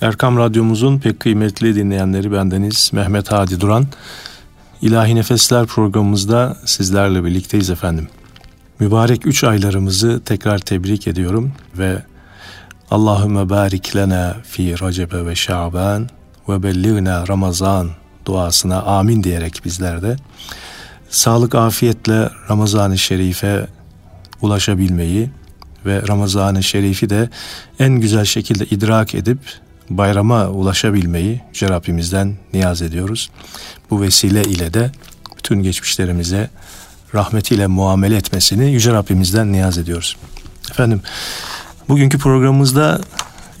Erkam Radyomuzun pek kıymetli dinleyenleri bendeniz Mehmet Hadi Duran. İlahi Nefesler programımızda sizlerle birlikteyiz efendim. Mübarek üç aylarımızı tekrar tebrik ediyorum ve Allahümme barik lena fi Recebe ve Şaban ve belligna Ramazan duasına amin diyerek bizler de sağlık afiyetle Ramazan-ı Şerif'e ulaşabilmeyi ve Ramazan-ı Şerif'i de en güzel şekilde idrak edip bayrama ulaşabilmeyi Yüce Rabbimizden niyaz ediyoruz. Bu vesile ile de bütün geçmişlerimize rahmetiyle muamele etmesini Yüce Rabbimizden niyaz ediyoruz. Efendim bugünkü programımızda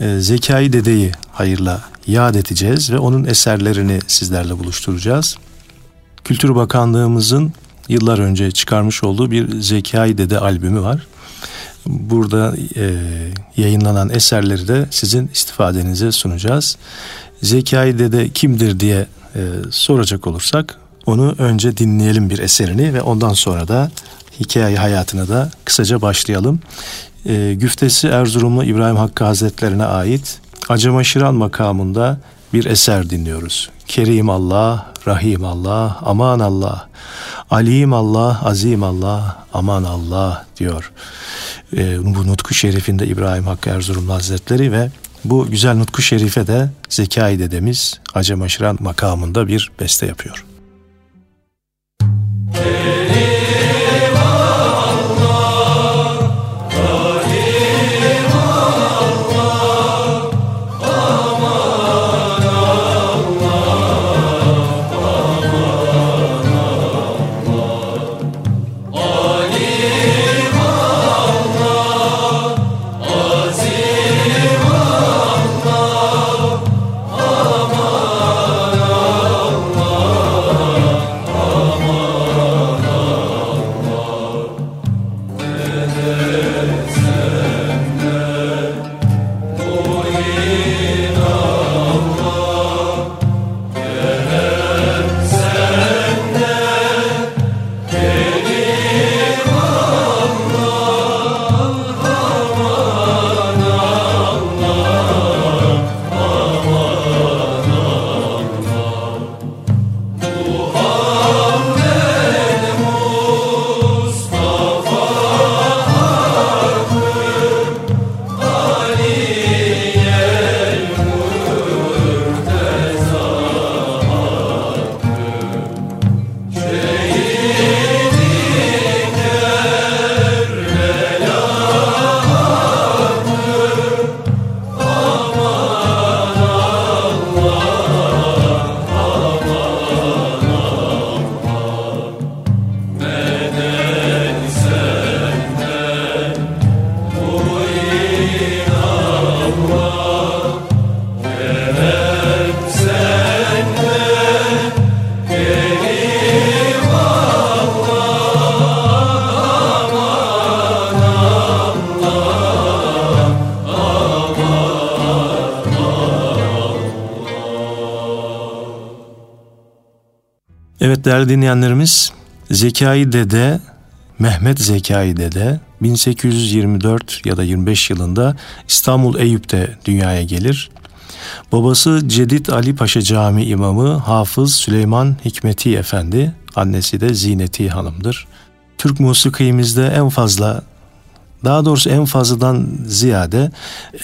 e, Zekai Dede'yi hayırla yad edeceğiz ve onun eserlerini sizlerle buluşturacağız. Kültür Bakanlığımızın yıllar önce çıkarmış olduğu bir Zekai Dede albümü var. Burada e, yayınlanan eserleri de sizin istifadenize sunacağız. Zekai Dede kimdir diye e, soracak olursak onu önce dinleyelim bir eserini ve ondan sonra da hikaye hayatına da kısaca başlayalım. E, güftesi Erzurumlu İbrahim Hakkı Hazretlerine ait Acemaşiran makamında bir eser dinliyoruz. Kerim Allah, Rahim Allah, Aman Allah, Alim Allah, Azim Allah, Aman Allah diyor. E, bu nutku şerifinde İbrahim Hakkı Erzurumlu Hazretleri ve bu güzel nutku şerife de Zekai dedemiz Acemaşiran makamında bir beste yapıyor. Evet değerli dinleyenlerimiz Zekai Dede, Mehmet Zekai Dede 1824 ya da 25 yılında İstanbul Eyüp'te dünyaya gelir. Babası Cedid Ali Paşa Camii imamı Hafız Süleyman Hikmeti Efendi, annesi de Zineti Hanım'dır. Türk musikimizde en fazla, daha doğrusu en fazladan ziyade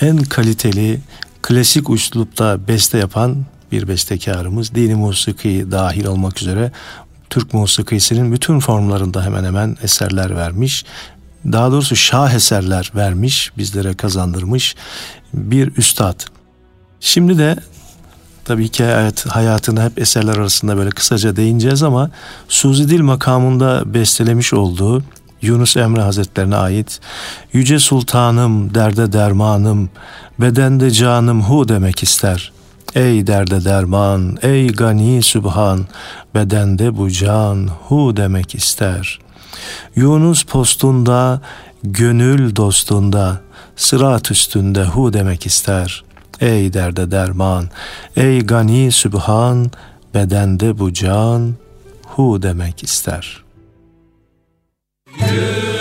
en kaliteli klasik üslupta beste yapan bir bestekarımız. Dini musiki dahil olmak üzere Türk musikisinin bütün formlarında hemen hemen eserler vermiş. Daha doğrusu şah eserler vermiş, bizlere kazandırmış bir üstad. Şimdi de tabii ki hayat, hayatını hep eserler arasında böyle kısaca değineceğiz ama Suzi Dil makamında bestelemiş olduğu Yunus Emre Hazretlerine ait Yüce Sultanım, derde dermanım, bedende canım hu demek ister. Ey derde derman, ey gani sübhan, bedende bu can hu demek ister. Yunus postunda, gönül dostunda, sırat üstünde hu demek ister. Ey derde derman, ey gani sübhan, bedende bu can hu demek ister. Yüce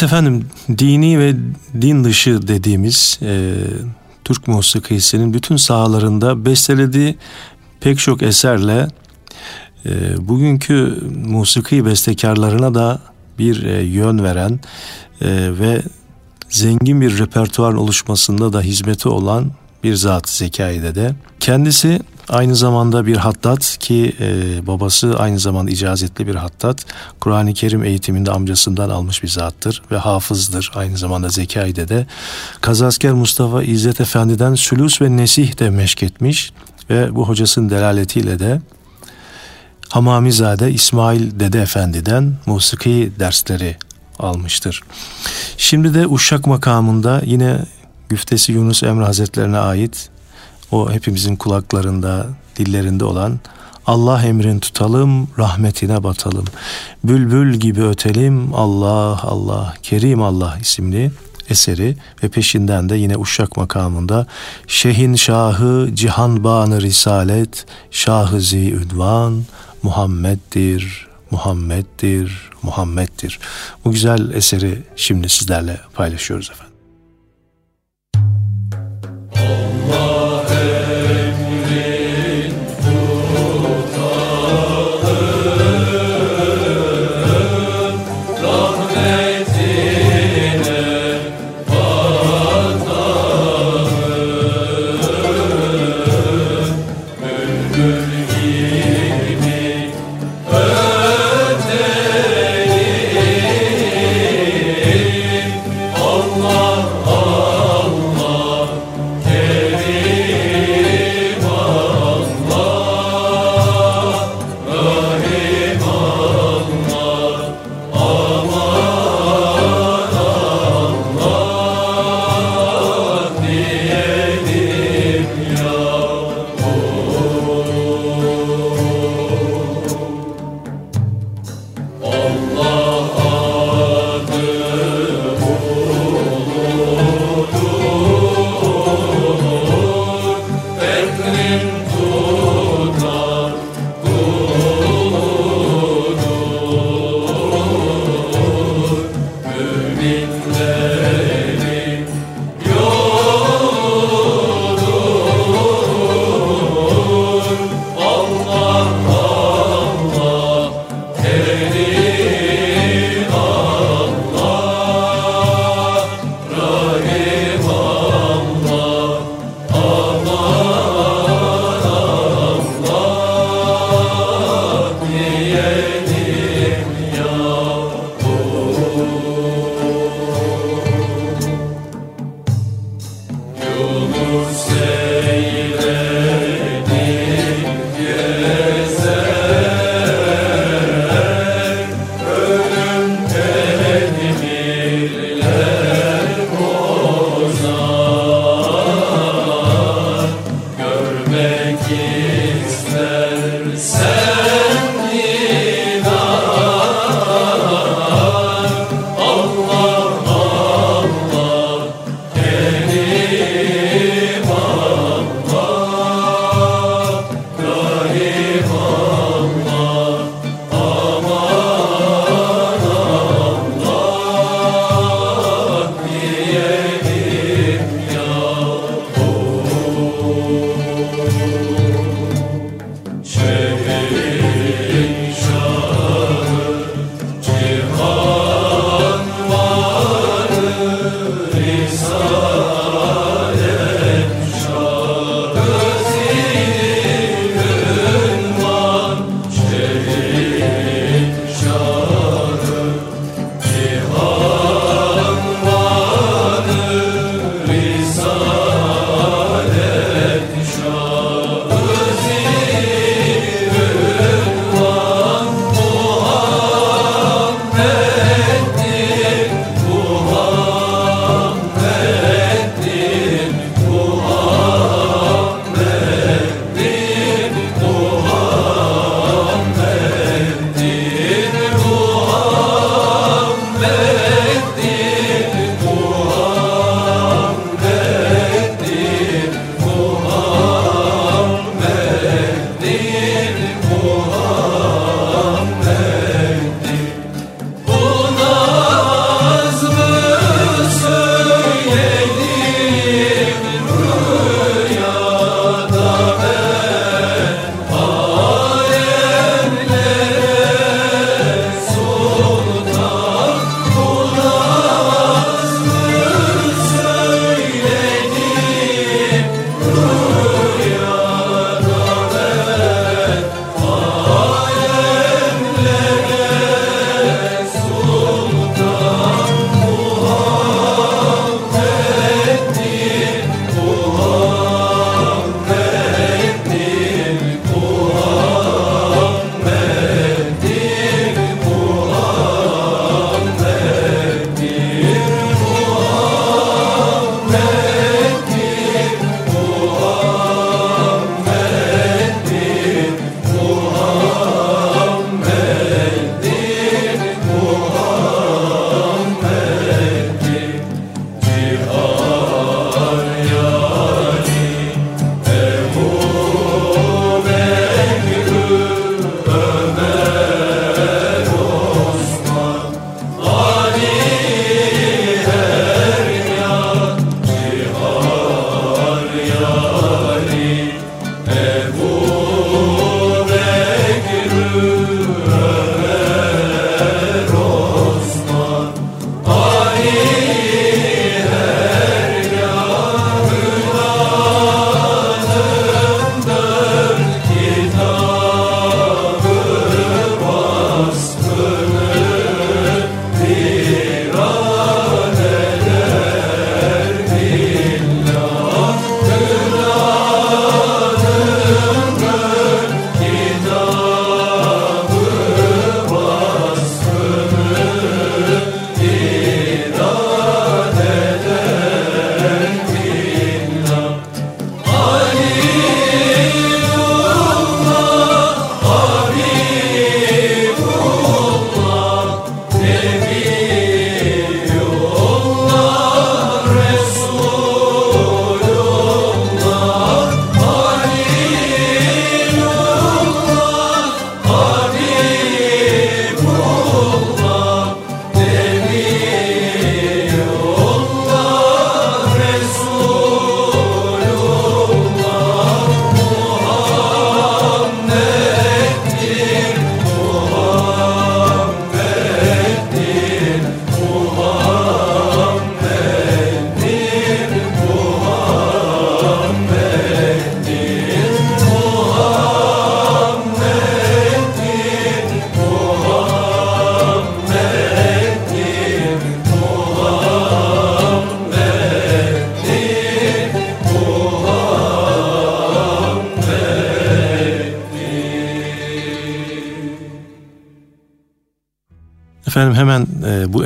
Evet efendim dini ve din dışı dediğimiz e, Türk musikisinin bütün sahalarında bestelediği pek çok eserle e, bugünkü musiki bestekarlarına da bir e, yön veren e, ve zengin bir repertuar oluşmasında da hizmeti olan bir zat Zekai'de de. Kendisi aynı zamanda bir hattat ki e, babası aynı zamanda icazetli bir hattat. Kur'an-ı Kerim eğitiminde amcasından almış bir zattır ve hafızdır. Aynı zamanda Zekai'de de. Kazasker Mustafa İzzet Efendi'den sülus ve nesih de meşk etmiş ve bu hocasının delaletiyle de Hamamizade İsmail Dede Efendi'den musiki dersleri almıştır. Şimdi de Uşak makamında yine Güftesi Yunus Emre Hazretlerine ait o hepimizin kulaklarında, dillerinde olan Allah emrin tutalım, rahmetine batalım. Bülbül gibi ötelim, Allah Allah, Kerim Allah isimli eseri ve peşinden de yine Uşak makamında Şehin Şahı Cihan Banı Risalet Şahı Zi Ünvan Muhammed'dir, Muhammed'dir, Muhammed'dir. Bu güzel eseri şimdi sizlerle paylaşıyoruz efendim.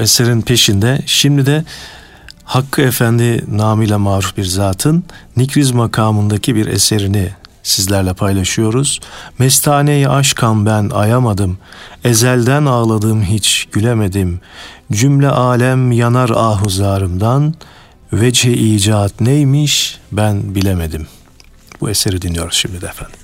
Eserin peşinde. Şimdi de Hakkı Efendi namıyla maruf bir zatın Nikriz makamındaki bir eserini sizlerle paylaşıyoruz. Mestaneyi aşkan ben ayamadım, ezelden ağladım hiç gülemedim. Cümle alem yanar ahuzarımdan, vece icat neymiş ben bilemedim. Bu eseri dinliyoruz şimdi de efendim.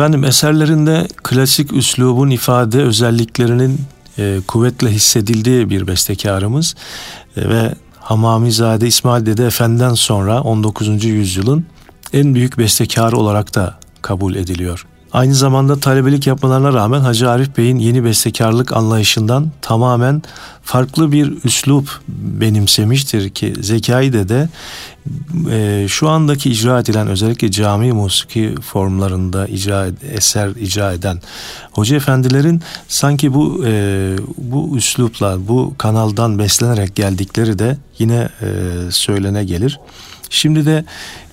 Efendim eserlerinde klasik üslubun ifade özelliklerinin e, kuvvetle hissedildiği bir bestekarımız e, ve Hamamizade İsmail Dede Efendi'den sonra 19. yüzyılın en büyük bestekarı olarak da kabul ediliyor. Aynı zamanda talebelik yapmalarına rağmen Hacı Arif Bey'in yeni bestekarlık anlayışından tamamen farklı bir üslup benimsemiştir ki Zekai de de e, şu andaki icra edilen özellikle cami musiki formlarında icra eser icra eden hoca efendilerin sanki bu e, bu üslupla bu kanaldan beslenerek geldikleri de yine e, söylene gelir. Şimdi de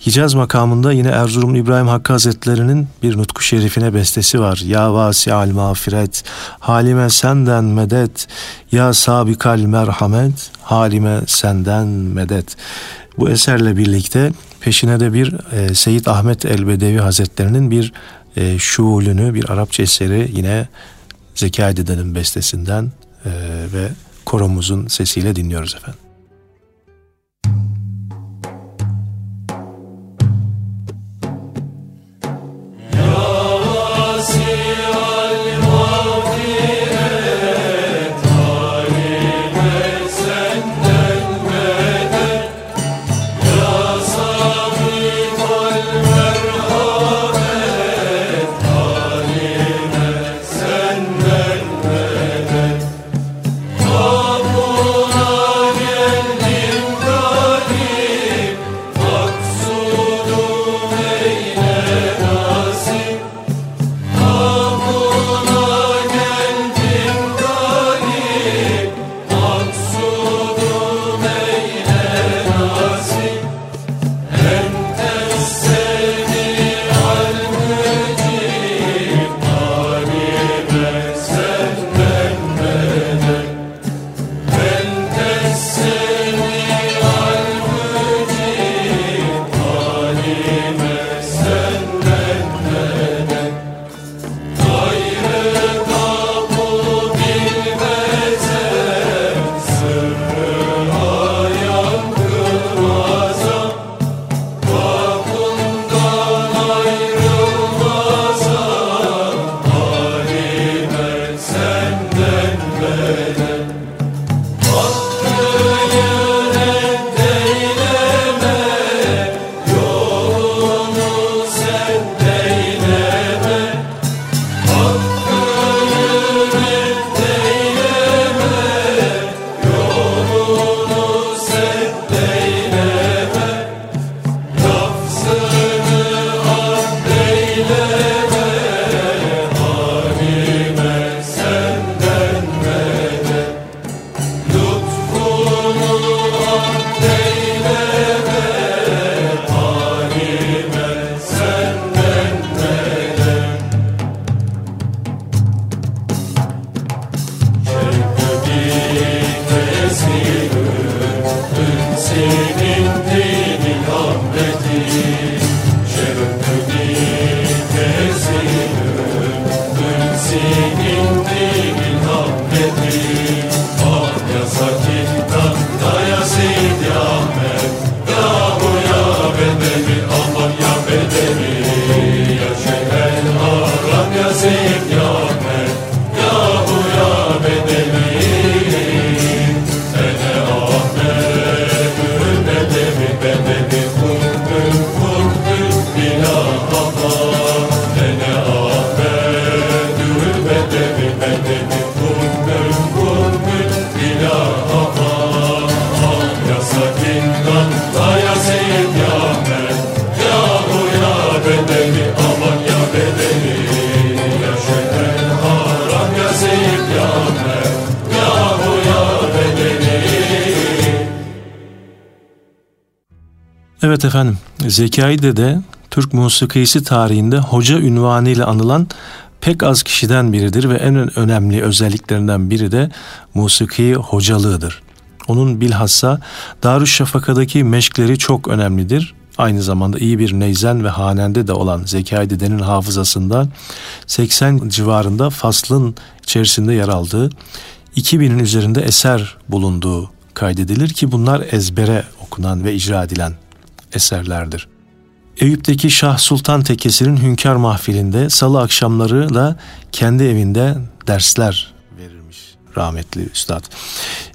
Hicaz makamında yine Erzurum İbrahim Hakkı Hazretleri'nin bir nutku şerifine bestesi var. Ya vasi al mağfiret, halime senden medet, ya sabikal merhamet, halime senden medet. Bu eserle birlikte peşine de bir e, Seyyid Ahmet Elbedevi Hazretleri'nin bir e, şuulünü, bir Arapça eseri yine Zekai Dede'nin bestesinden e, ve koromuzun sesiyle dinliyoruz efendim. Evet efendim, Zekai Dede Türk musikisi tarihinde hoca ünvanıyla anılan pek az kişiden biridir ve en önemli özelliklerinden biri de musiki hocalığıdır. Onun bilhassa Darüşşafaka'daki meşkleri çok önemlidir. Aynı zamanda iyi bir neyzen ve hanende de olan Zekai Dede'nin hafızasında 80 civarında faslın içerisinde yer aldığı 2000'in üzerinde eser bulunduğu kaydedilir ki bunlar ezbere okunan ve icra edilen eserlerdir. Eyüp'teki Şah Sultan Tekkesi'nin hünkâr mahfilinde salı akşamları da kendi evinde dersler verirmiş rahmetli üstad.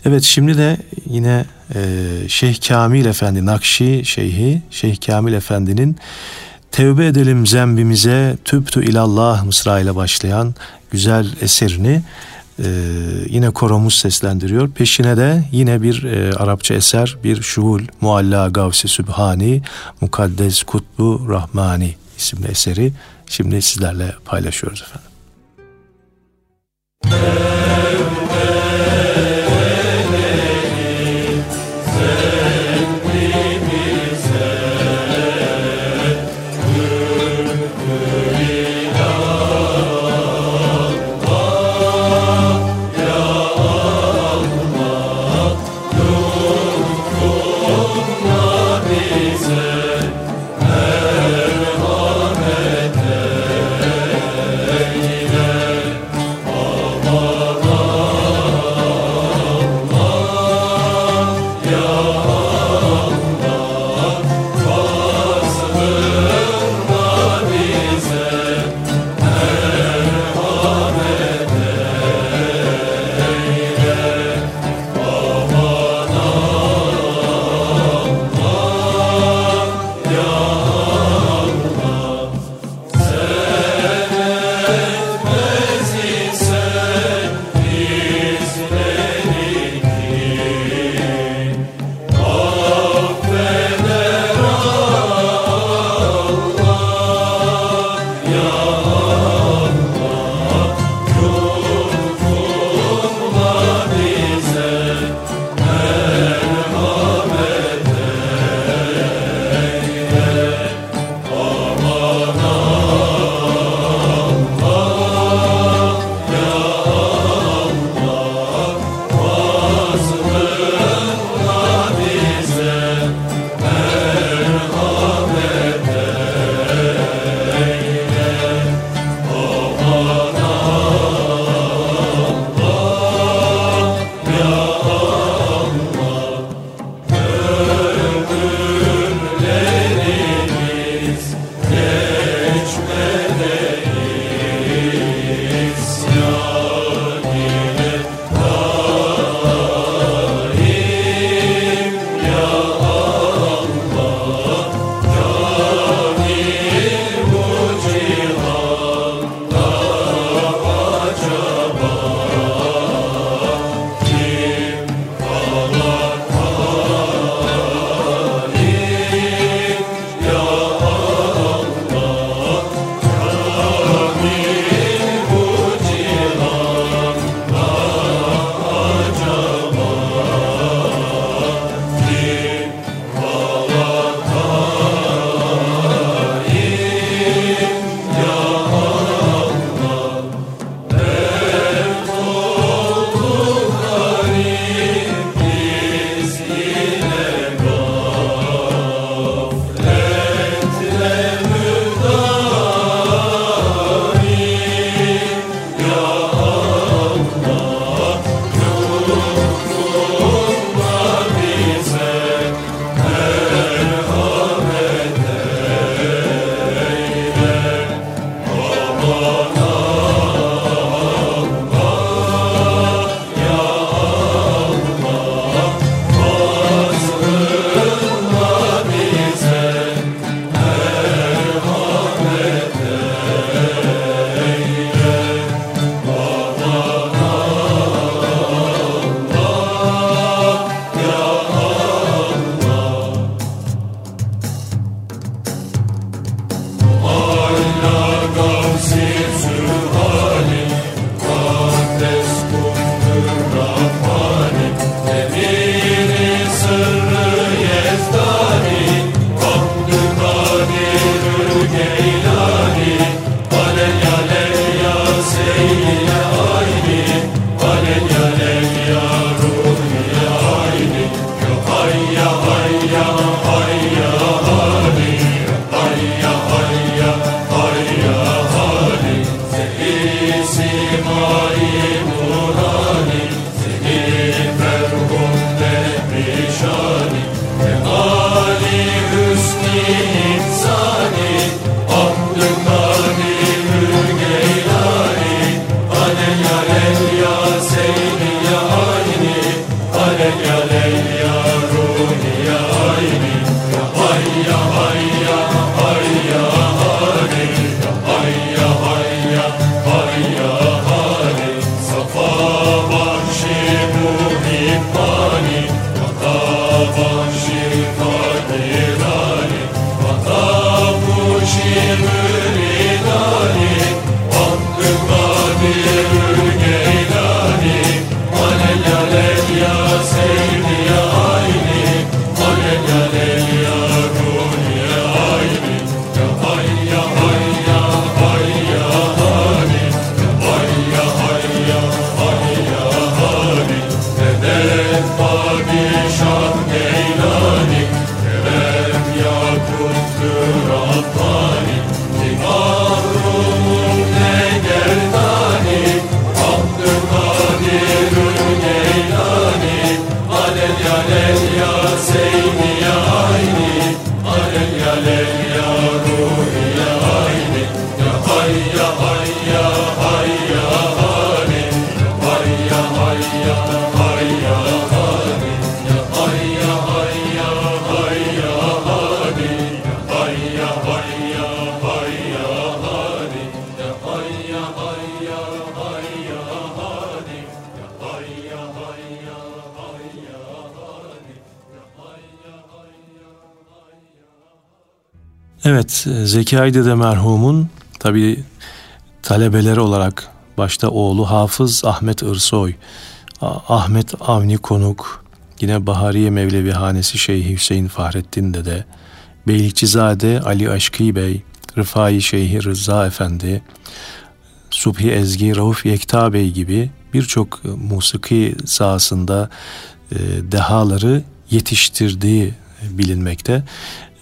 Evet şimdi de yine e, Şeyh Kamil Efendi Nakşi Şeyhi Şeyh Kamil Efendi'nin Tevbe edelim zembimize tüptü ilallah mısra ile başlayan güzel eserini e, yine koromuz seslendiriyor. Peşine de yine bir e, Arapça eser, bir şuul Mualla Gavsi Sübhani Mukaddes Kutbu Rahmani isimli eseri şimdi sizlerle paylaşıyoruz efendim. one. Evet, Zeki Aydede merhumun tabi talebeleri olarak başta oğlu Hafız Ahmet Irsoy, Ahmet Avni Konuk, yine Bahariye Mevlevi Hanesi Şeyh Hüseyin Fahrettin Dede, Beylikçizade Ali Aşkı Bey, Rıfai Şeyhi Rıza Efendi, Subhi Ezgi, Rauf Yekta Bey gibi birçok musiki sahasında e, dehaları yetiştirdiği bilinmekte.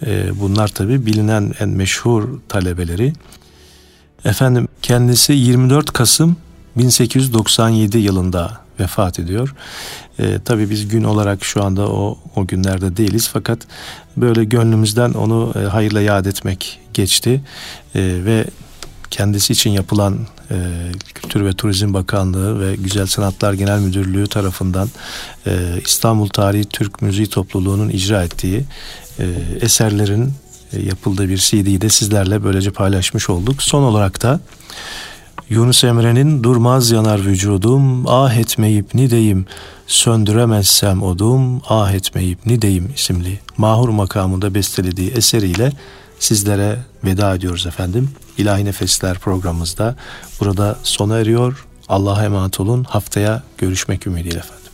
E, bunlar tabi bilinen en meşhur talebeleri. Efendim kendisi 24 Kasım 1897 yılında vefat ediyor. E, tabii biz gün olarak şu anda o o günlerde değiliz fakat böyle gönlümüzden onu e, hayırla yad etmek geçti e, ve kendisi için yapılan e, Kültür ve Turizm Bakanlığı ve Güzel Sanatlar Genel Müdürlüğü tarafından e, İstanbul Tarihi Türk Müziği Topluluğu'nun icra ettiği e, eserlerin e, yapıldığı bir CD'yi de sizlerle böylece paylaşmış olduk. Son olarak da Yunus Emre'nin Durmaz yanar vücudum, ah etmeyip ni deyim, söndüremezsem odum, ah etmeyip ni deyim isimli mahur makamında bestelediği eseriyle sizlere veda ediyoruz efendim. İlahi Nefesler programımızda burada sona eriyor. Allah'a emanet olun. Haftaya görüşmek ümidiyle efendim.